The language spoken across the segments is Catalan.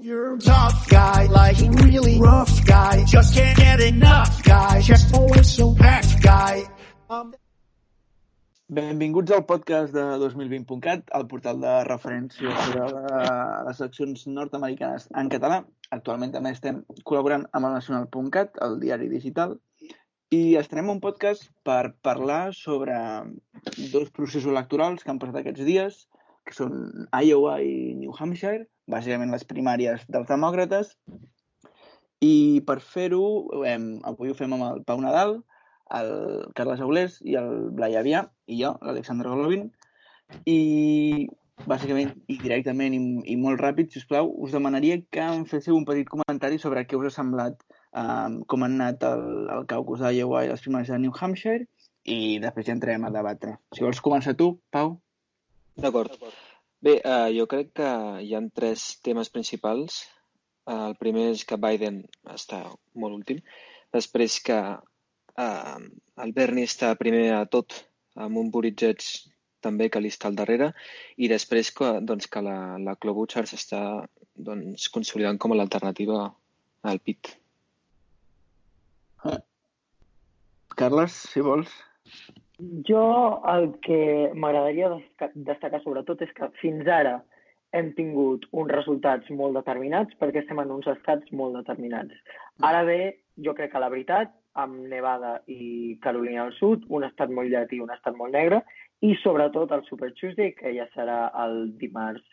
You're a tough guy, like a really rough guy. Just can't get enough guy. Just always so packed guy. Um, Benvinguts al podcast de 2020.cat, el portal de referència sobre les eleccions nord-americanes en català. Actualment també estem col·laborant amb el Nacional.cat, el diari digital, i estarem un podcast per parlar sobre dos processos electorals que han passat aquests dies, que són Iowa i New Hampshire, bàsicament les primàries dels demòcrates, i per fer-ho, hem, avui ho fem amb el Pau Nadal, el Carles Aulés i el Blai Avià, i jo, l'Alexandre Golovin, i bàsicament i directament i, i molt ràpid, si us plau, us demanaria que em féssiu un petit comentari sobre què us ha semblat um, com han anat el, el caucus d'Iowa i les primàries de New Hampshire i després ja entrem a debatre. Si vols començar tu, Pau. D'acord. Bé, uh, jo crec que hi ha tres temes principals. Uh, el primer és que Biden està molt últim. Després que uh, el Bernie està primer a tot, amb un Buttigieg també que li està al darrere, i després que, doncs, que la, la Klobuchar s'està doncs, consolidant com a l'alternativa al PIT. Carles, si vols. Jo el que m'agradaria destacar sobretot és que fins ara hem tingut uns resultats molt determinats perquè estem en uns estats molt determinats. Ara bé, jo crec que la veritat, amb Nevada i Carolina del Sud, un estat molt llatí i un estat molt negre, i sobretot el Super Tuesday, que ja serà el dimarts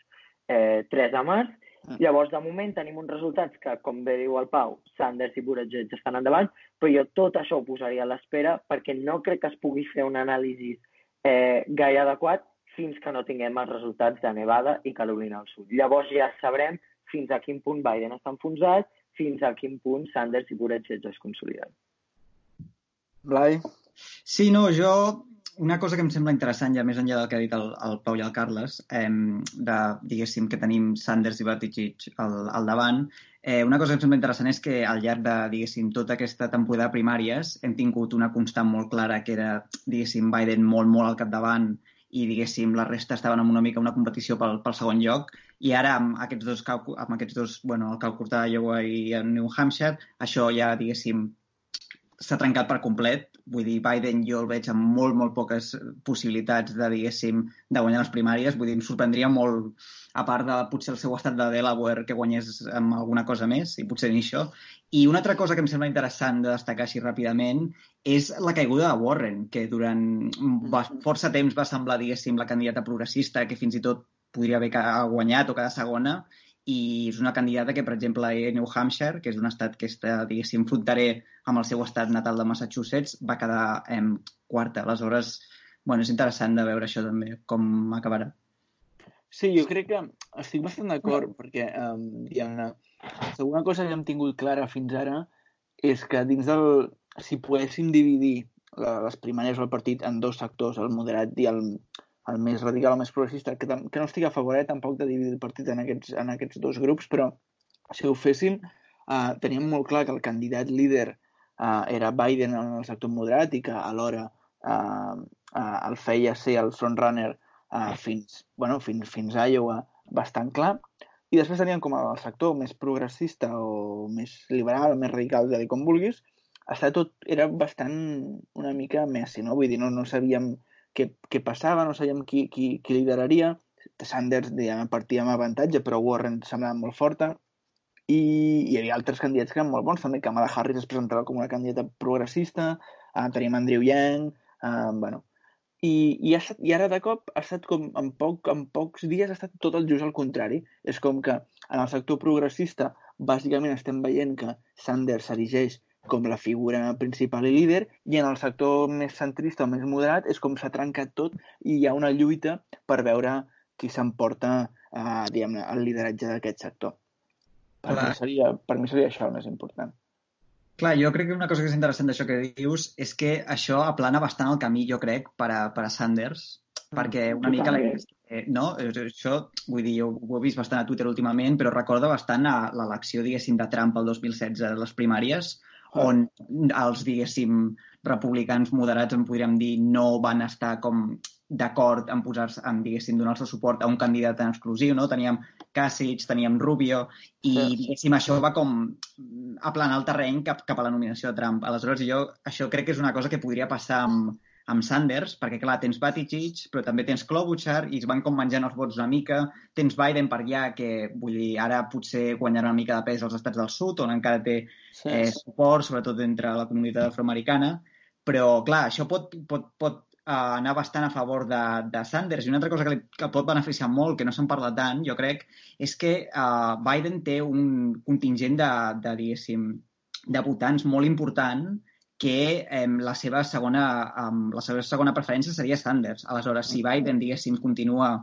eh, 3 de març. Llavors, de moment, tenim uns resultats que, com bé diu el Pau, Sanders i Buttigieg estan endavant, però jo tot això ho posaria a l'espera perquè no crec que es pugui fer un anàlisi eh, gaire adequat fins que no tinguem els resultats de Nevada i Carolina del Sud. Llavors ja sabrem fins a quin punt Biden està enfonsat, fins a quin punt Sanders i Buttigieg es consoliden. Blai? Sí, no, jo... Una cosa que em sembla interessant, ja més enllà del que ha dit el, el Pau i el Carles, eh, de, diguéssim, que tenim Sanders i Buttigieg al, al davant, eh, una cosa que em sembla interessant és que al llarg de, diguéssim, tota aquesta temporada de primàries hem tingut una constant molt clara que era, diguéssim, Biden molt, molt al capdavant i, diguéssim, la resta estaven en una mica una competició pel, pel segon lloc. I ara amb aquests dos, amb aquests dos bueno, el càlcul d'Iowa i New Hampshire, això ja, diguéssim, s'ha trencat per complet. Vull dir, Biden jo el veig amb molt, molt poques possibilitats de, diguéssim, de guanyar les primàries. Vull dir, em sorprendria molt, a part de potser el seu estat de Delaware, que guanyés amb alguna cosa més, i potser ni això. I una altra cosa que em sembla interessant de destacar així ràpidament és la caiguda de Warren, que durant va, força temps va semblar, diguéssim, la candidata progressista, que fins i tot podria haver guanyat o quedar segona, i és una candidata que, per exemple, a New Hampshire, que és un estat que està, diguéssim, fronterer amb el seu estat natal de Massachusetts, va quedar em, quarta. Aleshores, bueno, és interessant de veure això també, com acabarà. Sí, jo crec que estic bastant d'acord, perquè, um, diguem-ne, alguna cosa que hem tingut clara fins ara és que dins del... Si poguéssim dividir les primàries del partit en dos sectors, el moderat i el, el més radical, el més progressista, que, que no estic a favor eh, tampoc de dividir el partit en aquests, en aquests dos grups, però si ho féssim, uh, teníem molt clar que el candidat líder uh, era Biden en el sector moderat i que alhora uh, uh, el feia ser el frontrunner uh, fins, bueno, fins, fins a Iowa bastant clar. I després teníem com el sector més progressista o més liberal, més radical, de dir com vulguis, està tot, era bastant una mica messi, no? Vull dir, no, no sabíem què, què passava, no sabíem qui, qui, qui lideraria. Sanders, diguem, partia amb avantatge, però Warren semblava molt forta. I hi havia altres candidats que eren molt bons, també Kamala Harris es presentava com una candidata progressista, uh, tenim Andrew Yang, uh, bueno, i, i, ha estat, i ara de cop ha estat com en, poc, en pocs dies ha estat tot el just al contrari. És com que en el sector progressista bàsicament estem veient que Sanders s'erigeix com la figura principal i líder i en el sector més centrista o més moderat és com s'ha trencat tot i hi ha una lluita per veure qui s'emporta eh, diguem-ne, el lideratge d'aquest sector. Per Clar. mi, seria, per mi seria això el més important. Clar, jo crec que una cosa que és interessant d'això que dius és que això aplana bastant el camí, jo crec, per a, per a Sanders, perquè una mica la, eh, no? Això, vull dir, jo ho he vist bastant a Twitter últimament, però recorda bastant a l'elecció, diguéssim, de Trump el 2016 de les primàries, on els, diguéssim, republicans moderats, en podríem dir, no van estar com d'acord en posar-se, en, diguéssim, donar el seu suport a un candidat en exclusiu, no? Teníem Kasich, teníem Rubio, i, sí. diguéssim, això va com aplanar el terreny cap, cap a la nominació de Trump. Aleshores, jo això crec que és una cosa que podria passar amb, amb Sanders, perquè, clar, tens Buttigieg, però també tens Klobuchar, i es van com menjant els vots una mica. Tens Biden per allà, que, vull dir, ara potser guanyarà una mica de pes als estats del sud, on encara té sí. eh, suport, sobretot entre la comunitat afroamericana. Però, clar, això pot, pot, pot uh, anar bastant a favor de, de Sanders. I una altra cosa que, li, que pot beneficiar molt, que no se'n parla tant, jo crec, és que uh, Biden té un contingent de, de diguéssim, de votants molt important que eh, la, seva segona, eh, la seva segona preferència seria Sanders. Aleshores, si Biden, diguéssim, continua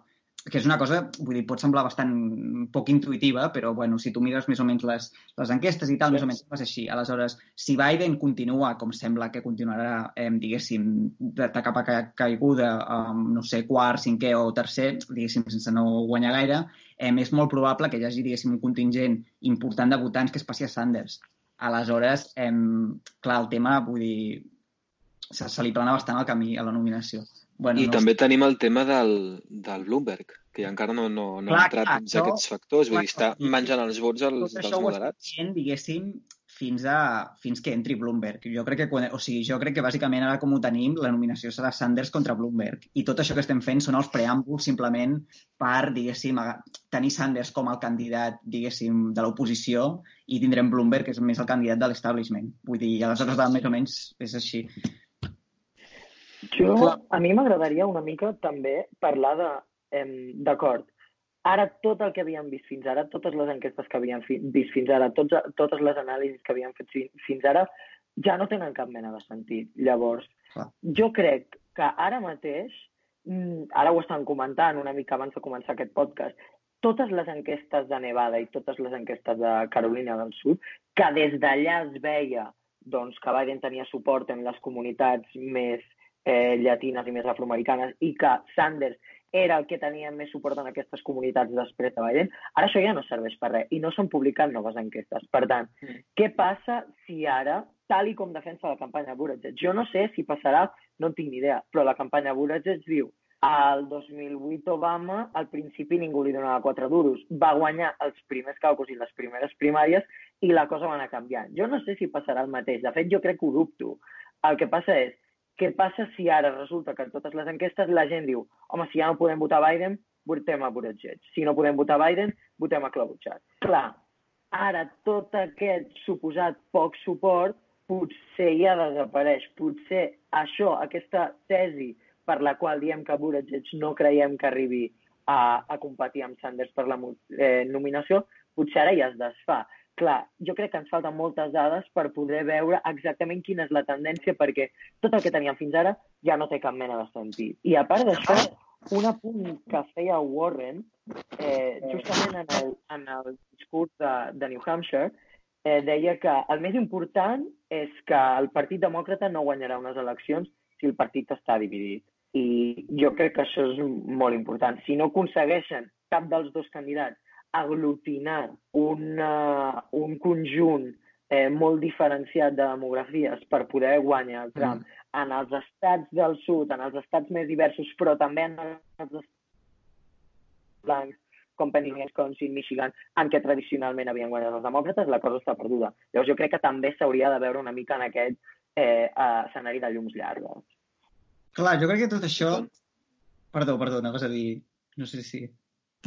que és una cosa, vull dir, pot semblar bastant poc intuïtiva, però bueno, si tu mires més o menys les, les enquestes i tal, més o menys és així. Aleshores, si Biden continua, com sembla que continuarà, eh, diguéssim, de, de capa caiguda, eh, no sé, quart, cinquè o tercer, diguéssim, sense no guanyar gaire, eh, és molt probable que hi hagi, diguéssim, un contingent important de votants que es passi a Sanders. Aleshores, eh, clar, el tema, vull dir, se, se li plana bastant el camí a la nominació. Bueno, I no també sé. tenim el tema del, del Bloomberg, que encara no, no, no clar, ha entrat clar, dins aquests factors, vull dir, està menjant els vots als, dels moderats. Tot diguéssim, fins, a, fins que entri Bloomberg. Jo crec que, quan, o sigui, jo crec que bàsicament ara com ho tenim, la nominació serà Sanders contra Bloomberg. I tot això que estem fent són els preàmbuls simplement per, diguéssim, tenir Sanders com el candidat, diguéssim, de l'oposició i tindrem Bloomberg, que és més el candidat de l'establishment. Vull dir, aleshores, més o menys és així. Jo, a mi m'agradaria una mica també parlar de, eh, d'acord, ara tot el que havíem vist fins ara, totes les enquestes que havíem fi, vist fins ara, tots, totes les anàlisis que havíem fet fi, fins ara, ja no tenen cap mena de sentit. Llavors, Clar. jo crec que ara mateix, mm, ara ho estan comentant una mica abans de començar aquest podcast, totes les enquestes de Nevada i totes les enquestes de Carolina del Sud, que des d'allà es veia doncs, que Biden tenia suport en les comunitats més eh, llatines i més afroamericanes i que Sanders era el que tenia més suport en aquestes comunitats després de Biden, ara això ja no serveix per res i no s'han publicat noves enquestes. Per tant, mm. què passa si ara, tal i com defensa la campanya Buttigieg, jo no sé si passarà, no en tinc ni idea, però la campanya Buttigieg diu al 2008 Obama, al principi ningú li donava quatre duros. Va guanyar els primers caucus i les primeres primàries i la cosa va anar canviant. Jo no sé si passarà el mateix. De fet, jo crec que ho dubto. El que passa és, què passa si ara resulta que en totes les enquestes la gent diu home, si ja no podem votar Biden, votem a Buttigieg. Si no podem votar Biden, votem a Klobuchar. Clar, ara tot aquest suposat poc suport potser ja desapareix. Potser això, aquesta tesi per la qual diem que Buttigieg no creiem que arribi a, a competir amb Sanders per la eh, nominació, potser ara ja es desfà clar, jo crec que ens falten moltes dades per poder veure exactament quina és la tendència, perquè tot el que teníem fins ara ja no té cap mena de sentit. I a part d'això, un apunt que feia Warren, eh, justament en el, en el discurs de, de New Hampshire, eh, deia que el més important és que el Partit Demòcrata no guanyarà unes eleccions si el partit està dividit. I jo crec que això és molt important. Si no aconsegueixen cap dels dos candidats aglutinar una, un conjunt eh, molt diferenciat de demografies per poder guanyar el Trump mm. en els estats del sud, en els estats més diversos, però també en els estats blancs, com Pennsylvania, Wisconsin, Michigan, en què tradicionalment havien guanyat els demòcrates, la cosa està perduda. Llavors jo crec que també s'hauria de veure una mica en aquest eh, escenari de llums llargues. Clar, jo crec que tot això... Perdó, perdó, anaves a dir... No sé si...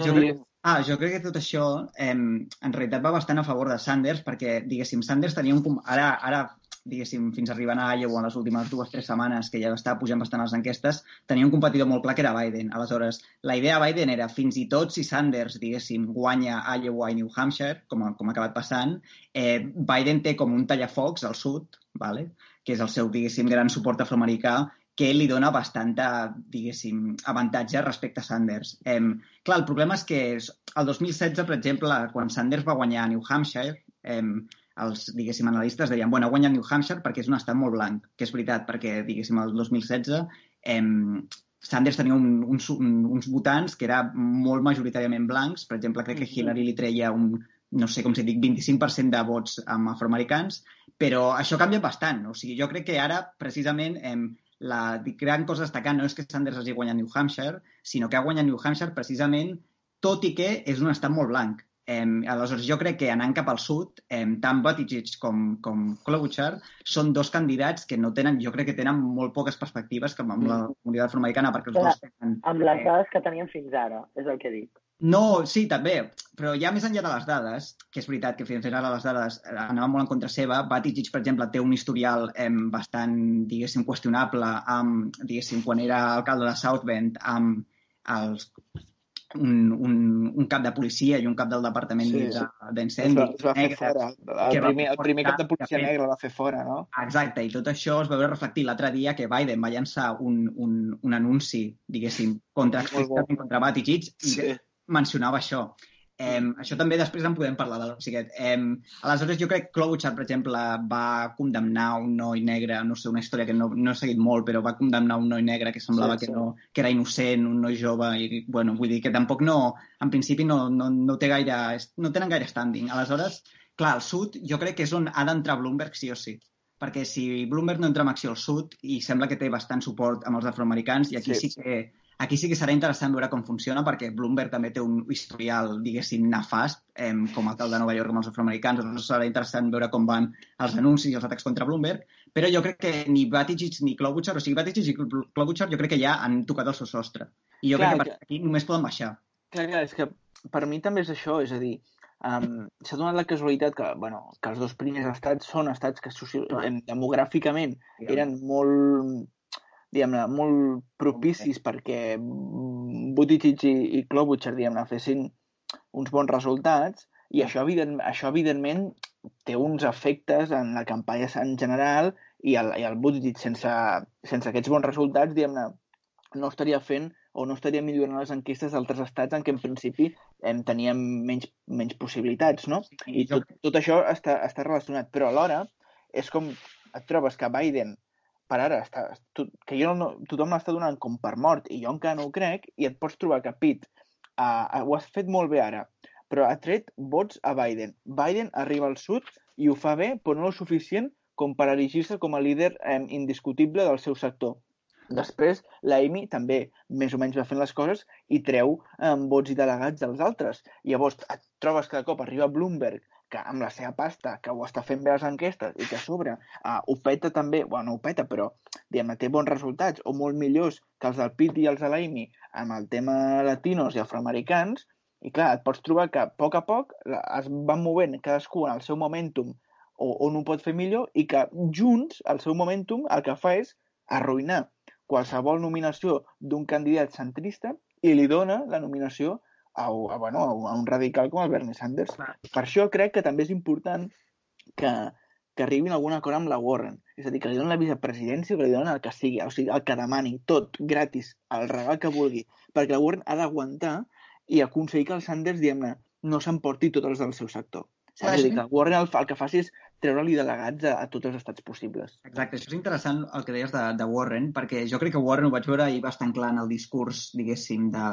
Jo crec, Ah, jo crec que tot això eh, en realitat va bastant a favor de Sanders perquè, diguéssim, Sanders tenia un... Ara, ara diguéssim, fins arribant a Iowa en les últimes dues o tres setmanes, que ja està pujant bastant les enquestes, tenia un competidor molt clar que era Biden. Aleshores, la idea de Biden era, fins i tot si Sanders, diguéssim, guanya Iowa i New Hampshire, com, com ha acabat passant, eh, Biden té com un tallafocs al sud, vale? que és el seu, diguéssim, gran suport afroamericà, que li dona bastanta, diguéssim, avantatge respecte a Sanders. Eh, clar, el problema és que el 2016, per exemple, quan Sanders va guanyar a New Hampshire, eh, els, diguéssim, analistes deien, bueno, ha guanyat New Hampshire perquè és un estat molt blanc, que és veritat, perquè, diguéssim, el 2016 eh, Sanders tenia un, uns, un, uns votants que eren molt majoritàriament blancs. Per exemple, crec que Hillary li treia un no sé com si dic, 25% de vots amb afroamericans, però això canvia bastant. O sigui, jo crec que ara, precisament, eh, la gran cosa a destacar no és que Sanders hagi guanyat New Hampshire, sinó que ha guanyat New Hampshire precisament tot i que és un estat molt blanc. Eh, aleshores, jo crec que anant cap al sud, eh, tant Buttigieg com, com Klobuchar són dos candidats que no tenen, jo crec que tenen molt poques perspectives com amb la comunitat afroamericana, perquè els Clar, dos tenen... Amb les eh, dades que teníem fins ara, és el que dic. No, sí, també, però ja més enllà de les dades, que és veritat que fins ara les dades eh, anaven molt en contra seva, Buttigieg, per exemple, té un historial eh, bastant, diguéssim, qüestionable amb, diguéssim, quan era alcalde de South Bend, amb els, un, un, un cap de policia i un cap del departament Sí, sí, d'incendi. Es va, es va fer negres, fora. El primer, el primer cap de policia negra va fer fora, no? Exacte, i tot això es va veure reflectit l'altre dia que Biden va llançar un, un, un anunci, diguéssim, contra, contra Buttigieg i Sí. Mencionava això. Eh, això també després en podem parlar de l'Oxiquet. Eh, aleshores, jo crec que Klobuchar, per exemple, va condemnar un noi negre, no sé, una història que no, no he seguit molt, però va condemnar un noi negre que semblava Sí, sí. Que, no, que era innocent, un noi jove, i, bueno, vull dir que tampoc no, en principi no, no, no té gaire, no tenen gaire standing. Aleshores, clar, al sud jo crec que és on ha d'entrar Bloomberg sí o sí perquè si Bloomberg no entra amb acció al sud i sembla que té bastant suport amb els afroamericans i aquí sí, sí que aquí sí que serà interessant veure com funciona perquè Bloomberg també té un historial, diguéssim, nefast eh, com a alcalde de Nova York amb els afroamericans, doncs serà interessant veure com van els anuncis i els atacs contra Bloomberg, però jo crec que ni Buttigieg ni Klobuchar, o sigui, Buttigieg i Klobuchar jo crec que ja han tocat el seu sostre. I jo Clar, crec que per que- aquí només poden baixar. Clar, clar, és que per mi també és això, és a dir, um, s'ha donat la casualitat que, bueno, que els dos primers estats són estats que soci... em, demogràficament eren molt, diguem-ne, molt propicis perquè Buttigieg i, i Klobuchar, diguem-ne, fessin uns bons resultats i això, evident, això evidentment té uns efectes en la campanya en general i el, i el Buttigieg sense, sense aquests bons resultats, diguem-ne, no estaria fent o no estaria millorant les enquestes d'altres estats en què en principi em, teníem menys, menys possibilitats, no? I tot, tot això està, està relacionat, però alhora és com et trobes que Biden per ara, està, to, que jo no, tothom l'està donant com per mort i jo encara no ho crec, i et pots trobar que Pitt uh, ho has fet molt bé ara, però ha tret vots a Biden. Biden arriba al sud i ho fa bé, però no el suficient com per erigir-se com a líder eh, indiscutible del seu sector. Després, l'Amy també més o menys va fent les coses i treu eh, vots i delegats dels altres. Llavors et trobes de cop arriba Bloomberg, que amb la seva pasta, que ho està fent bé les enquestes i que a sobre uh, ho peta també, bueno, no ho peta, però diguem té bons resultats o molt millors que els del Pitt i els de l'Amy amb el tema latinos i afroamericans, i clar, et pots trobar que a poc a poc es van movent cadascú en el seu momentum o on ho pot fer millor i que junts, el seu momentum, el que fa és arruïnar qualsevol nominació d'un candidat centrista i li dona la nominació a, a, bueno, a un radical com el Bernie Sanders. Per això crec que també és important que, que arribin a algun acord amb la Warren. És a dir, que li donen la vicepresidència o que li donen el que sigui, o sigui, el que demani, tot, gratis, el regal que vulgui, perquè la Warren ha d'aguantar i aconseguir que el Sanders, diguem-ne, no s'emporti tots els del seu sector. Saps? És a dir, que Warren el, el que faci és treure-li delegats a, a tots els estats possibles. Exacte, això és interessant el que deies de, de Warren, perquè jo crec que Warren ho vaig veure ahir bastant clar en el discurs, diguéssim, de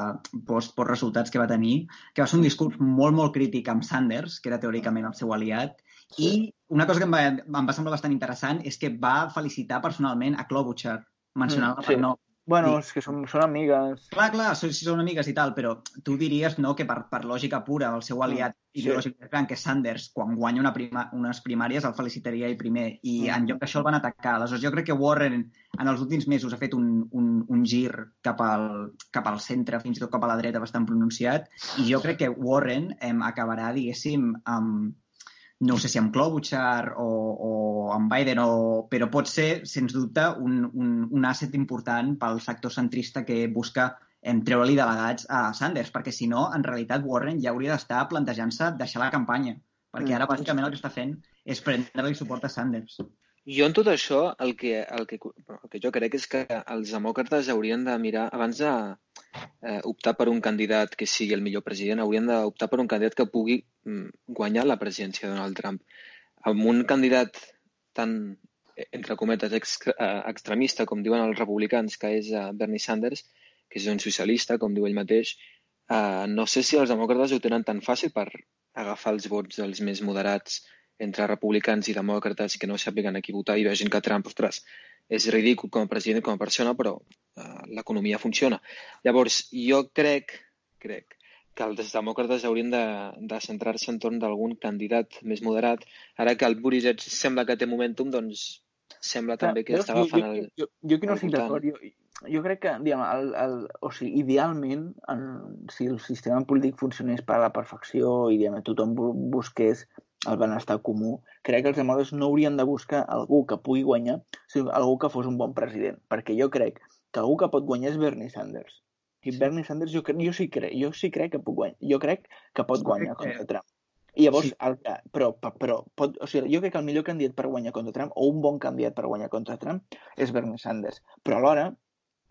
post, post resultats que va tenir, que va ser un discurs molt, molt crític amb Sanders, que era teòricament el seu aliat, i una cosa que em va, em va semblar bastant interessant és que va felicitar personalment a Klobuchar, mencionant-la Mm, per sí. nom. Bueno, Sí. és que són, són amigues. Clar, clar, són, si són amigues i tal, però tu diries no, que per, per lògica pura el seu aliat Mm, sí. ideològic més gran, que Sanders, quan guanya una prima, unes primàries el felicitaria ell primer, i Mm. en lloc d'això el van atacar. Aleshores, jo crec que Warren en els últims mesos ha fet un, un, un gir cap al, cap al centre, fins i tot cap a la dreta bastant pronunciat, i jo crec que Warren em, acabarà, diguéssim, amb, no sé si amb Klobuchar o, o amb Biden, o, però pot ser, sens dubte, un, un, un asset important pel sector centrista que busca em, treure-li delegats a Sanders, perquè si no, en realitat Warren ja hauria d'estar plantejant-se deixar la campanya, perquè Mm. ara bàsicament el que està fent és prendre-li suport a Sanders. Jo en tot això el que, el, que, el que jo crec és que els demòcrates haurien de mirar, abans de eh, optar per un candidat que sigui el millor president, haurien d'optar per un candidat que pugui mm, guanyar la presidència de Donald Trump. Amb un candidat tan, entre cometes, ex, eh, extremista, com diuen els republicans, que és eh, Bernie Sanders, que és un socialista, com diu ell mateix, eh, no sé si els demòcrates ho tenen tan fàcil per agafar els vots dels més moderats entre republicans i demòcrates i que no sàpiguen a qui votar i vegin que Trump, ostres, és ridícul com a president i com a persona, però uh, l'economia funciona. Llavors, jo crec, crec que els demòcrates haurien de, de centrar-se entorn d'algun candidat més moderat. Ara que el Buttigieg sembla que té momentum, doncs sembla també que està agafant el... Jo, jo, jo que no estic d'acord, jo, jo crec que, diguem, el, el, o sigui, idealment, en, si el sistema polític funcionés per a la perfecció i, diguem, tothom busqués el benestar comú, crec que els demòcrates no haurien de buscar algú que pugui guanyar, sinó algú que fos un bon president, perquè jo crec que algú que pot guanyar és Bernie Sanders i Bernie Sanders jo, jo, sí crec, jo sí crec que puc guanyar. Jo crec que pot guanyar contra Trump. I llavors, sí. el, però, però pot, o sigui, jo crec que el millor candidat per guanyar contra Trump, o un bon candidat per guanyar contra Trump, és Bernie Sanders. Però alhora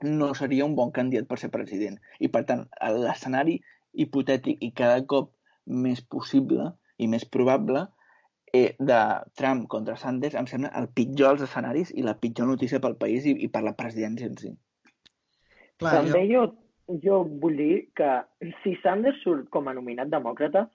no seria un bon candidat per ser president. I per tant, l'escenari hipotètic i cada cop més possible i més probable eh, de Trump contra Sanders em sembla el pitjor dels escenaris i la pitjor notícia pel país i, i per la presidència en si. Clar, També jo... jo jo vull dir que si Sanders surt com a nominat demòcrata,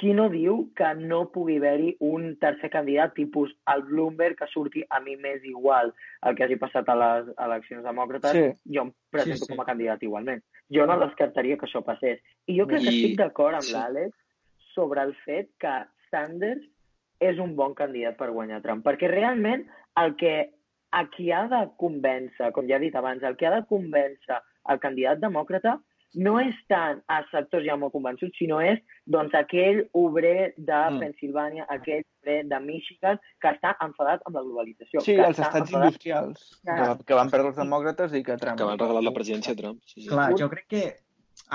qui no diu que no pugui haver-hi un tercer candidat tipus el Bloomberg que surti a mi més igual el que hagi passat a les eleccions demòcrates, sí. jo em presento sí, sí. com a candidat igualment. Jo no descartaria que això passés. I jo crec I... que estic d'acord amb sí. l'Àlex sobre el fet que Sanders és un bon candidat per guanyar Trump, perquè realment el que a qui ha de convèncer, com ja he dit abans, el que ha de convèncer el candidat demòcrata no és tant a sectors ja molt convençuts, sinó és doncs, aquell obrer de mm. Pensilvània, aquell obrer de Michigan, que està enfadat amb la globalització. Sí, els estats enfadat... industrials, que, que van perdre els demòcrates i que Trump... Que van regalar la presidència a Trump. Sí, sí. Clar, jo crec que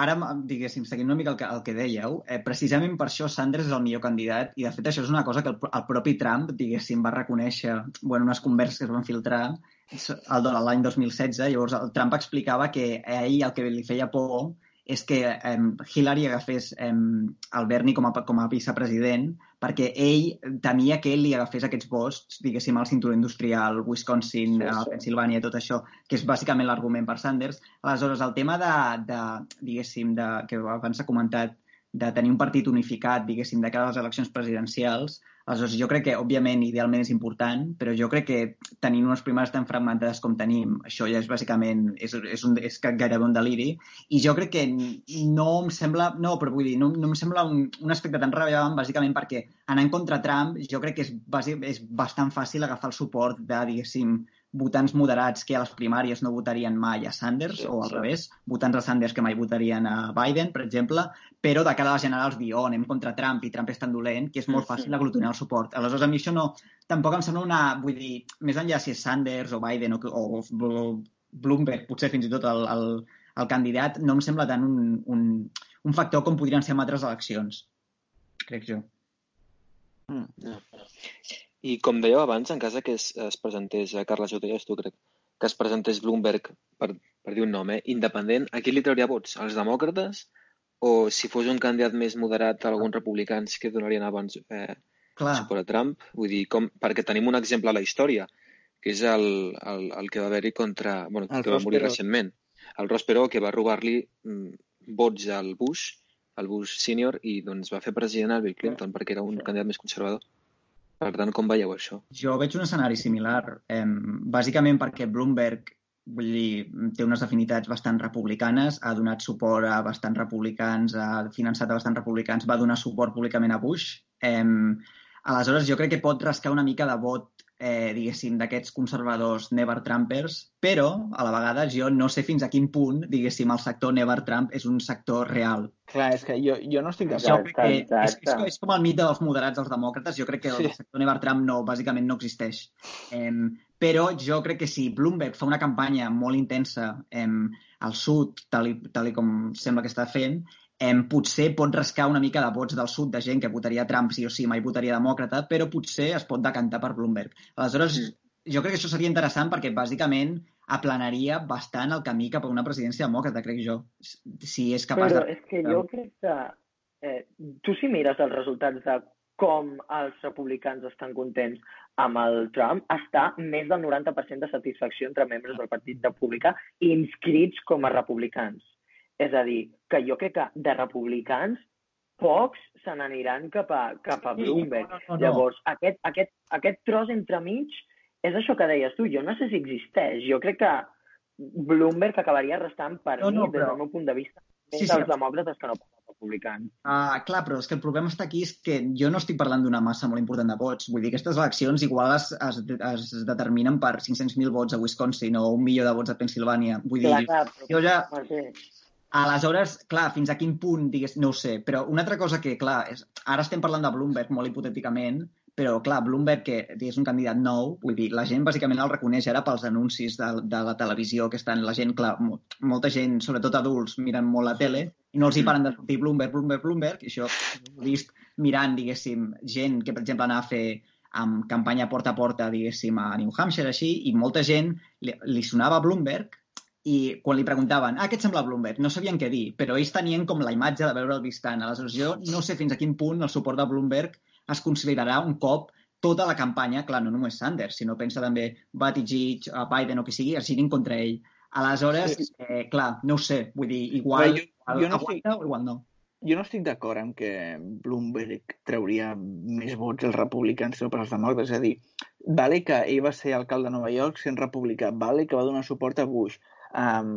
ara, diguéssim, seguint una mica el que, el que dèieu, eh, precisament per això Sanders és el millor candidat i, de fet, això és una cosa que el, el propi Trump, diguéssim, va reconèixer bueno, unes converses que es van filtrar l'any 2016. Llavors, el Trump explicava que a ell el que li feia por és que eh, Hillary agafés eh, el Bernie com a, com a vicepresident perquè ell temia que ell li agafés aquests vots, diguéssim, al cinturó industrial, Wisconsin, sí, sí. Pensilvània, tot això, que és bàsicament l'argument per Sanders. Aleshores, el tema de, de diguéssim, de, que abans s'ha comentat, de tenir un partit unificat, diguéssim, de cara a les eleccions presidencials, Aleshores, jo crec que, òbviament, idealment és important, però jo crec que tenint unes primeres tan fragmentades com tenim, això ja és bàsicament, és, és, un, és gairebé un deliri, i jo crec que no em sembla, no, però vull dir, no, no em sembla un, un aspecte tan rellevant, bàsicament perquè anant contra Trump, jo crec que és, és bastant fàcil agafar el suport de, diguéssim, votants moderats que a les primàries no votarien mai a Sanders, sí, o al sí. revés, votants a Sanders que mai votarien a Biden, per exemple, però de cara a les generals dir, oh, anem contra Trump i Trump és tan dolent, que és molt fàcil aglutinar el suport. Aleshores, a mi això no... Tampoc em sembla una... Vull dir, més enllà si és Sanders o Biden o, o, o Bloomberg, potser fins i tot el, el, el candidat, no em sembla tant un, un, un factor com podrien ser en altres eleccions, crec jo. Mm. Yeah. I com dèieu abans, en cas que es, es presentés, a Carles, ho deies tu, crec, que es presentés Bloomberg, per, per dir un nom, eh, independent, a qui li trauria vots? Als demòcrates? O si fos un candidat més moderat alguns republicans que donarien abans eh, Clar. suport a Trump? Vull dir, com, perquè tenim un exemple a la història, que és el, el, el que va haver-hi contra... Bueno, el que va morir recentment. El Ross Perot, que va robar-li mm, vots al Bush, al Bush senior, i doncs va fer president al Bill Clinton, perquè era un candidat més conservador. Per tant, com veieu això? Jo veig un escenari similar, eh, bàsicament perquè Bloomberg vull dir, té unes afinitats bastant republicanes, ha donat suport a bastants republicans, ha finançat a bastants republicans, va donar suport públicament a Bush. Eh, aleshores, jo crec que pot rascar una mica de vot eh, diguéssim, d'aquests conservadors never Trumpers, però, a la vegada, jo no sé fins a quin punt, diguéssim, el sector never Trump és un sector real. Clar, és que jo, jo no estic d'acord. És, és, és, com el mite dels moderats dels demòcrates, jo crec que el sí. sector never Trump no, bàsicament no existeix. Eh, però jo crec que si Bloomberg fa una campanya molt intensa eh, al sud, tal i, tal i com sembla que està fent, em, potser pot rascar una mica de vots del sud de gent que votaria Trump sí o sí, mai votaria demòcrata, però potser es pot decantar per Bloomberg. Aleshores, mm. jo crec que això seria interessant perquè bàsicament aplanaria bastant el camí cap a una presidència demòcrata, crec jo, si és capaç però de... és que jo crec que eh, tu si mires els resultats de com els republicans estan contents amb el Trump, està més del 90% de satisfacció entre membres del Partit Republicà inscrits com a republicans. És a dir, que jo crec que de republicans pocs se n'aniran cap, a, cap a Bloomberg. no, no, no. Llavors, aquest, aquest, aquest tros entremig és això que deies tu. Jo no sé si existeix. Jo crec que Bloomberg acabaria restant per No, mi, no, des però- del meu punt de vista, més Sí, sí. dels demòcrates que no els republicans. Ah, clar, però és que el problema està aquí és que jo no estic parlant d'una massa molt important de vots. Vull dir, aquestes eleccions igual es, es, es determinen per 500.000 vots a Wisconsin o un milió de vots a Pensilvània. Vull dir, Clar, clar, però, jo ja... Mateix. Aleshores, clar, fins a quin punt, digués, no ho sé, però una altra cosa que, clar, és, ara estem parlant de Bloomberg molt hipotèticament, però, clar, Bloomberg, que és un candidat nou, vull dir, la gent bàsicament el reconeix ara pels anuncis de, de la televisió que estan, la gent, clar, mo- molta gent, sobretot adults, miren molt la tele i no els hi paren de sortir Bloomberg, Bloomberg, Bloomberg, i això ho he vist mirant, diguéssim, gent que, per exemple, anava a fer amb campanya porta a porta, diguéssim, a New Hampshire, així, i molta gent li, li sonava Bloomberg i quan li preguntaven, ah, què et sembla Bloomberg? No sabien què dir, però ells tenien com la imatge de veure'l vistant. Aleshores, jo no sé fins a quin punt el suport de Bloomberg es considerarà un cop tota la campanya, clar, no només Sanders, sinó pensa també Buttigieg, a Biden o qui sigui, es girin contra ell. Aleshores, Sí. eh, clar, no ho sé, vull dir, igual, Però jo- igual jo no aguanta o igual no. Jo no estic d'acord amb que Bloomberg trauria més vots als republicans que per als demòcrates. És a dir, vale que ell va ser alcalde de Nova York sent republicà, vale que va donar suport a Bush, um,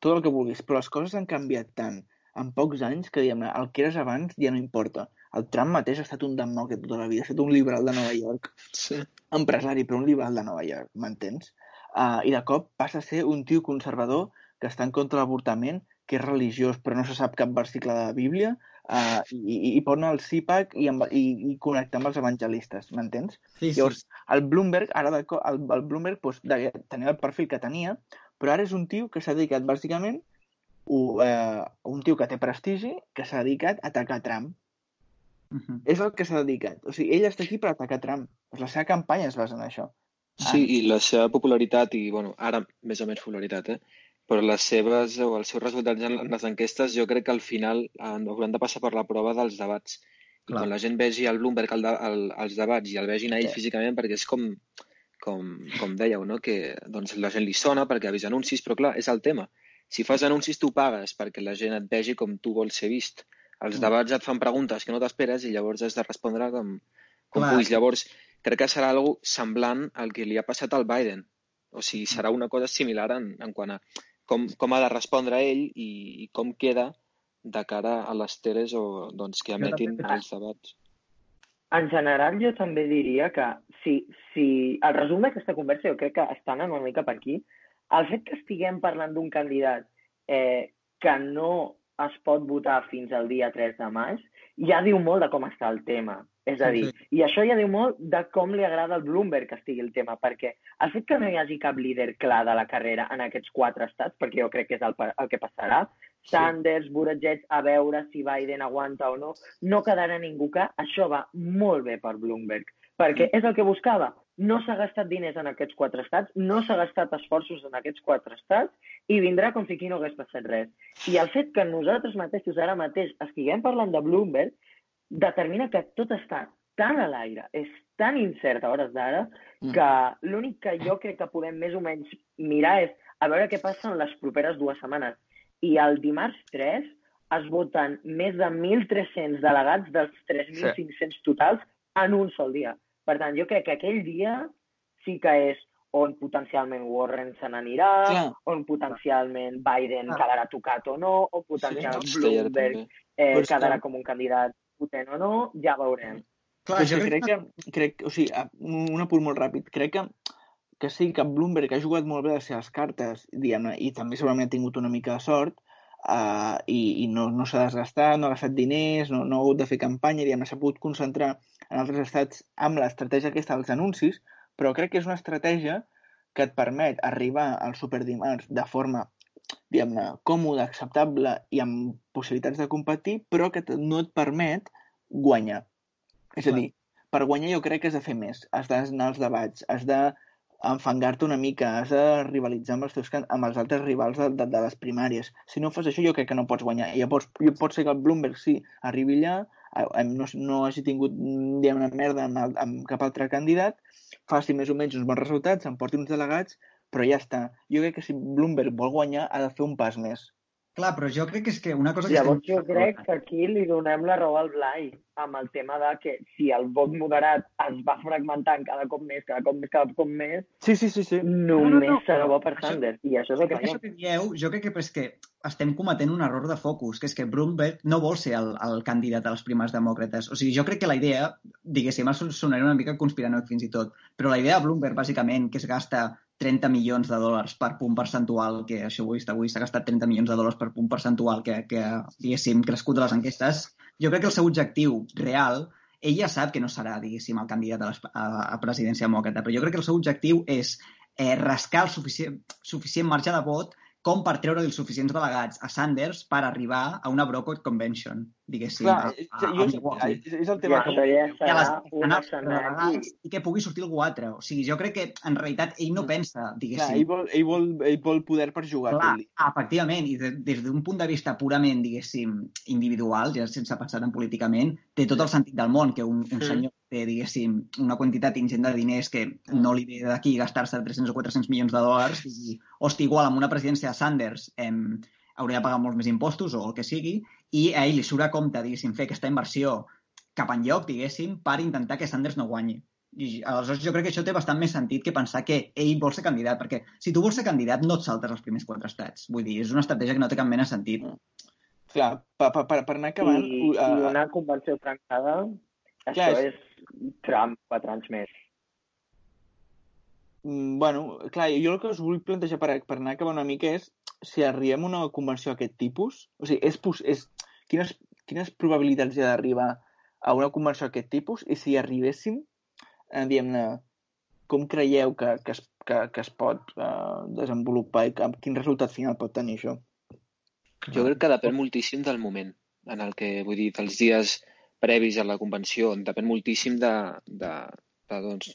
tot el que vulguis, però les coses han canviat tant en pocs anys que, diguem el que eres abans ja no importa. El Trump mateix ha estat un demòcrata tota la vida, ha estat un liberal de Nova York, Sí. empresari, però un liberal de Nova York, m'entens? Uh, I de cop passa a ser un tio conservador que està en contra de l'avortament, que és religiós però no se sap cap versicle de la Bíblia, uh, i, i, i pot anar al CIPAC i, amb, i, i connectar amb els evangelistes, m'entens? Sí, sí. Llavors, el Bloomberg, ara de, el, el Bloomberg doncs, de, tenia el perfil que tenia, però ara és un tio que s'ha dedicat bàsicament un, eh, un tio que té prestigi, que s'ha dedicat a atacar Trump. Mhm. És el que s'ha dedicat. O sigui, ell està aquí per atacar Trump. La seva campanya es basa en això. Sí, i la seva popularitat, i bueno, ara més o menys popularitat, eh? però les seves o els seus resultats en les enquestes jo crec que al final han- hauran de passar per la prova dels debats. I Clar. quan la gent vegi el Bloomberg al, de, al, als debats i el vegin a ell Sí. físicament, perquè és com, com, com dèieu, no? que doncs, la gent li sona perquè ha vist anuncis, però clar, és el tema. Si fas anuncis tu pagues perquè la gent et vegi com tu vols ser vist. Els Mm. debats et fan preguntes que no t'esperes i llavors has de respondre com, com Clar. puguis. Llavors, crec que serà algo semblant al que li ha passat al Biden. O sigui, serà una cosa similar en, en quant a com, com ha de respondre ell i, i com queda de cara a les teles o doncs, que emetin els debats. En general, jo també diria que si, si el resum d'aquesta conversa jo crec que està anant una mica per aquí. El fet que estiguem parlant d'un candidat eh, que no es pot votar fins al dia 3 de maig ja diu molt de com està el tema. És a dir, i això ja diu molt de com li agrada al Bloomberg que estigui el tema, perquè el fet que no hi hagi cap líder clar de la carrera en aquests quatre estats, perquè jo crec que és el, el que passarà, Sanders, Buttigieg, a veure si Biden aguanta o no, no quedarà ningú que això va molt bé per Bloomberg, perquè és el que buscava. No s'ha gastat diners en aquests quatre estats, no s'ha gastat esforços en aquests quatre estats i vindrà com si aquí no hagués passat res. I el fet que nosaltres mateixos ara mateix estiguem parlant de Bloomberg determina que tot està tan a l'aire, és tan incert a hores d'ara, Mm. que l'únic que jo crec que podem més o menys mirar és a veure què passa en les properes dues setmanes. I el dimarts 3 es voten més de 1.300 delegats dels 3.500 totals en un sol dia. Per tant, jo crec que aquell dia sí que és on potencialment Warren se n'anirà, Clar. on potencialment Biden Clar. quedarà tocat o no, o potencialment Sí, Bloomberg eh, quedarà que- com un candidat potent o no, ja veurem. Clar, Però jo que crec que, crec, o sigui, a- un un apunt molt ràpid, crec que, que sí que Bloomberg ha jugat molt bé les seves cartes, diguem-ne, i també segurament ha tingut una mica de sort, uh, i, i no, no s'ha desgastat, no ha gastat diners, no, no ha hagut de fer campanya, diguem-ne, s'ha pogut concentrar en altres estats amb l'estratègia aquesta dels anuncis, però crec que és una estratègia que et permet arribar al superdimarts de forma diguem-ne, còmode, acceptable i amb possibilitats de competir, però que no et permet guanyar. És a dir, per guanyar jo crec que has de fer més. Has d'anar als debats, has de enfangar-te una mica, has de rivalitzar amb els, teus, amb els altres rivals de, de, de les primàries. Si no fas això, jo crec que no pots guanyar. I llavors, pot ser que el Bloomberg sí arribi allà, no, no hagi tingut diguem una merda amb, el, amb cap altre candidat, faci més o menys uns bons resultats, emporti uns delegats, però ja està. Jo crec que si Bloomberg vol guanyar ha de fer un pas més. Clar, però jo crec que és que una cosa que... Llavors estem- jo crec que aquí li donem la raó al Blai amb el tema de que si el vot moderat es va fragmentant cada cop més, cada cop més, cada cop més, Sí, sí, sí, sí. només no, no, serà bo per això- Sanders. I això és el que això que dieu, jo crec que és que estem cometent un error de focus, que és que Bloomberg no vol ser el, el candidat a les primes demòcrates. O sigui, jo crec que la idea, diguéssim, sonaré una mica conspiranoic fins i tot, però la idea de Bloomberg, bàsicament, que es gasta 30 milions de dòlars per punt percentual, que això ho he vist avui, s'ha gastat 30 milions de dòlars per punt percentual que, que diguéssim, crescut de les enquestes, jo crec que el seu objectiu real ell ja sap que no serà, diguéssim, el candidat a, les, a, a presidència demòcrata, però jo crec que el seu objectiu és eh, rascar el suficient, suficient marge de vot com per treure els suficients delegats a Sanders per arribar a una Brocourt Convention, diguéssim. Clar, a, a, jo, a és, és el tema. això ja serà delegats, i que pugui sortir algú altre. O sigui, jo crec que en realitat ell no pensa, Clar, diguéssim, ell, vol, ell, vol, ell vol poder per jugar Clar, efectivament, i de, des d'un punt de vista purament, diguéssim, individual, ja sense pensar en políticament, té tot el sentit del món que un, un Mm. senyor té, diguéssim, una quantitat ingent de diners que no li ve d'aquí gastar-se 300 o 400 milions de dòlars i, hosti, igual amb una presidència de Sanders em, hauria de pagar molts més impostos o el que sigui, i a ell li surt a compte, diguéssim, fer aquesta inversió cap enlloc, diguéssim, per intentar que Sanders no guanyi. I aleshores jo crec que això té bastant més sentit que pensar que ell vol ser candidat, perquè si tu vols ser candidat no et saltes els primers quatre estats. Vull dir, és una estratègia que no té cap mena de sentit. Clar, per, per, per, per anar acabant... I, uh, I una convenció trencada, Clar, això és- és Trump quatre anys més. Mm, Bueno, clar, jo el que us vull plantejar per, per anar acabant una mica és si arribem a una convenció d'aquest tipus, o sigui, és, és, quines, quines probabilitats hi ha d'arribar a una convenció d'aquest tipus i si arribéssim, eh, diguem-ne, com creieu que, que, es, que, que es pot eh, desenvolupar i que, quin resultat final pot tenir això? Jo crec que depèn moltíssim del moment en el que, vull dir, dels dies previs a la convenció, depèn moltíssim de, de, de doncs,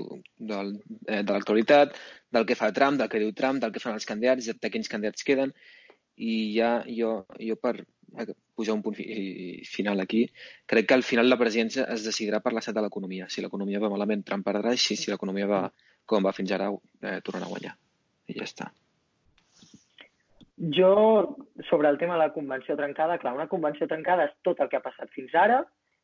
eh, de l'actualitat, del que fa Trump, del que diu Trump, del que fan els candidats, de, de quins candidats queden, i ja jo, jo per eh, posar un punt fi, final aquí, crec que al final la presidència es decidirà per l'estat de l'economia. Si l'economia va malament, Trump perdrà, i si, si l'economia va com va fins ara, eh, tornarà a guanyar. I ja està. Jo, sobre el tema de la convenció trencada, clar, una convenció trencada és tot el que ha passat fins ara,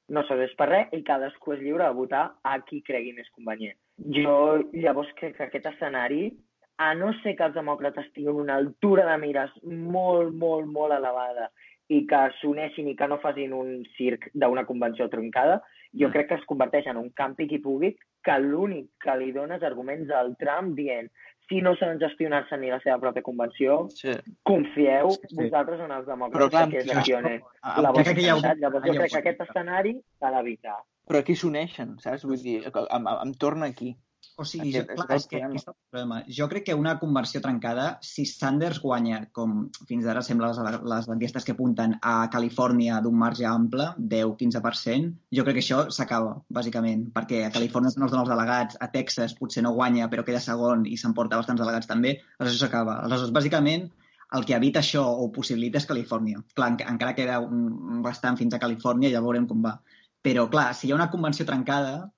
no serveix per res i cadascú és lliure de votar a qui cregui més convenient. Jo llavors crec que aquest escenari, a no ser que els demòcrates tinguin una altura de mires molt, molt, molt elevada i que s'uneixin i que no facin un circ d'una convenció trencada, jo crec que es converteix en un campi qui pugui que l'únic que li dona és arguments al Trump dient si no saben gestionar-se ni la seva pròpia convenció, Sí. confieu Sí. vosaltres en els Però demòcrates clar, que gestionen la vostra que ha. Llavors jo crec que aquest escenari s'ha d'evitar. Però aquí s'uneixen, saps? Vull dir, em, em torna aquí. O sigui, jo, Aquest clar, és que aquí està el problema. Jo crec que una conversió trencada, si Sanders guanya, com fins ara sembla les, les enquestes que apunten a Califòrnia d'un marge ample, 10-15%, jo crec que això s'acaba, bàsicament, perquè a Califòrnia no els dona els delegats, a Texas potser no guanya, però queda segon i s'emporta bastants delegats també, aleshores això s'acaba. Aleshores, bàsicament, el que evita això o possibilita és Califòrnia. Clar, enca- encara queda un, bastant fins a Califòrnia, ja veurem com va. Però, clar, si hi ha una convenció trencada,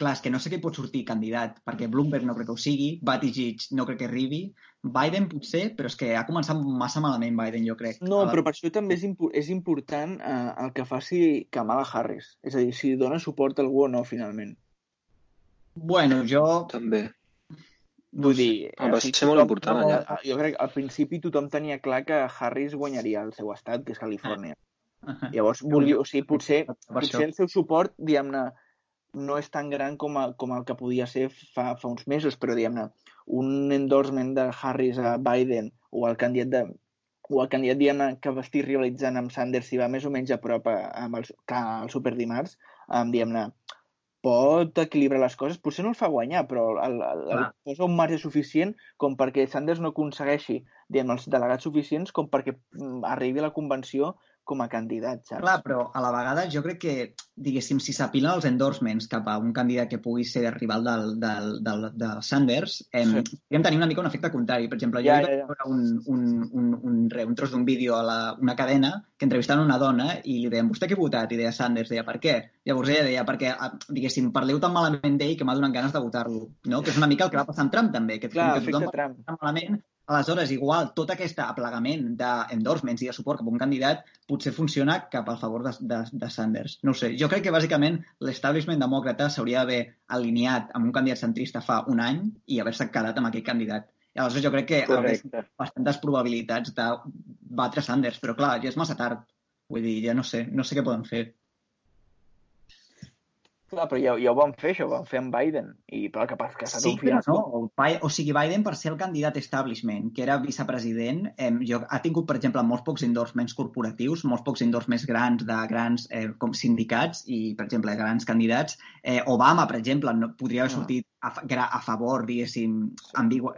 clar, és que no sé qui pot sortir candidat, perquè Bloomberg no crec que ho sigui, Buttigieg no crec que arribi, Biden potser, però és que ha començat massa malament Biden, jo crec. No, però per això també és, impo és important eh, el que faci Kamala Harris. És a dir, si dona suport a algú o no, finalment. Bueno, jo... També. Vull dir... Ah, va ser molt important, allà. Jo crec que al principi tothom tenia clar que Harris guanyaria el seu estat, que és Califòrnia. Llavors, volia, o sigui, potser, potser el seu suport, diguem-ne, no és tan gran com, a, com el que podia ser fa, fa uns mesos, però, diguem-ne, un endorsement de Harris a Biden o el candidat de o el candidat, diguem que va estir rivalitzant amb Sanders si va més o menys a prop a, amb el, que el superdimarts, um, diguem-ne, pot equilibrar les coses. Potser no el fa guanyar, però el, el, el Clar. posa un marge suficient com perquè Sanders no aconsegueixi diguem, els delegats suficients com perquè mm, arribi a la convenció com a candidat, saps? Clar, però a la vegada jo crec que, diguéssim, si s'apilen els endorsements cap a un candidat que pugui ser rival del, del, del, del Sanders, eh, Sí. podríem tenir una mica un efecte contrari. Per exemple, jo Ja, ja, ja, ja, veure un, un, un, un, re, un tros d'un vídeo a la, una cadena que entrevistaven una dona i li deien, vostè què ha votat? I deia Sanders, deia, per què? Llavors ella deia, perquè, ah, diguéssim, parleu tan malament d'ell que m'ha donat ganes de votar-lo, no? Que és una mica el que va passar amb Trump, també, que Clar, que tothom efecte Trump. malament, Aleshores, igual, tot aquest aplegament d'endorsements i de suport cap a un candidat potser funciona cap al favor de, de, de Sanders. No sé. Jo crec que, bàsicament, l'establishment demòcrata s'hauria d'haver alineat amb un candidat centrista fa un any i haver-se quedat amb aquell candidat. I aleshores jo crec que Correcte. bastantes probabilitats de batre Sanders, però clar, ja és massa tard. Vull dir, ja no sé, no sé què poden fer. Clar, però ja, ja ho van fer, això, ho van fer amb Biden. I però que passa que ha estat Sí, però fiasco. no. O, sigui, Biden, per ser el candidat establishment, que era vicepresident, eh, jo, ha tingut, per exemple, molts pocs endorsements corporatius, molts pocs endorsements grans de grans eh, com sindicats i, per exemple, grans candidats. Eh, Obama, per exemple, no, podria haver Ah. sortit a, a favor, diguéssim, ambigu,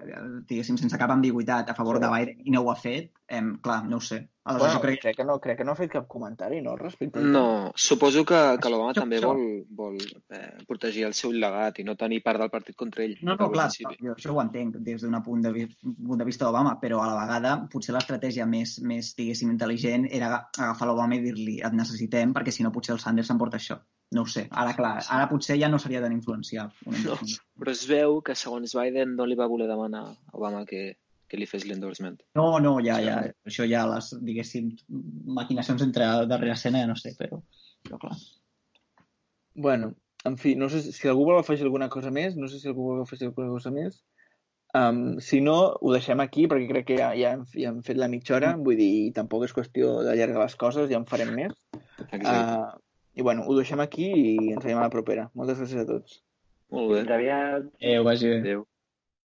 diguéssim, sense cap ambigüitat, a favor Sí. de Biden, i no ho ha fet. Eh, clar, no ho sé. Aleshores, Bueno, jo crec crec que no, crec que no ha fet cap comentari, no, respecte a. No, suposo que, que l'Obama Això- també això- vol, vol eh, protegir el seu llegat i no tenir part del partit contra ell. No, no, clar, jo això ho entenc des d'un punt, de, punt de vista d'Obama, però a la vegada potser l'estratègia més, més, diguéssim, intel·ligent era aga- agafar l'Obama i dir-li et necessitem perquè si no potser el Sanders s'emporta això. No ho sé. Ara, clar, ara potser ja no seria tan influenciable. No, però es veu que segons Biden no li va voler demanar a Obama que, que li fes l'endorsement. no, no, ja, ja, això ja les, diguéssim, maquinacions entre darrere escena ja no sé, però, però clar. Bueno, en fi, no sé si, algú vol afegir alguna cosa més, no sé si algú vol afegir alguna cosa més. Um, si no, ho deixem aquí, perquè crec que ja, ja, hem, ja hem fet la mitja hora, vull dir, tampoc és qüestió d'allargar les coses, ja en farem més. Exacte. Uh, I bueno, ho deixem aquí i ens veiem a la propera. Moltes gràcies a tots. Molt bé. Fins aviat. Eh, vagi bé. Adéu.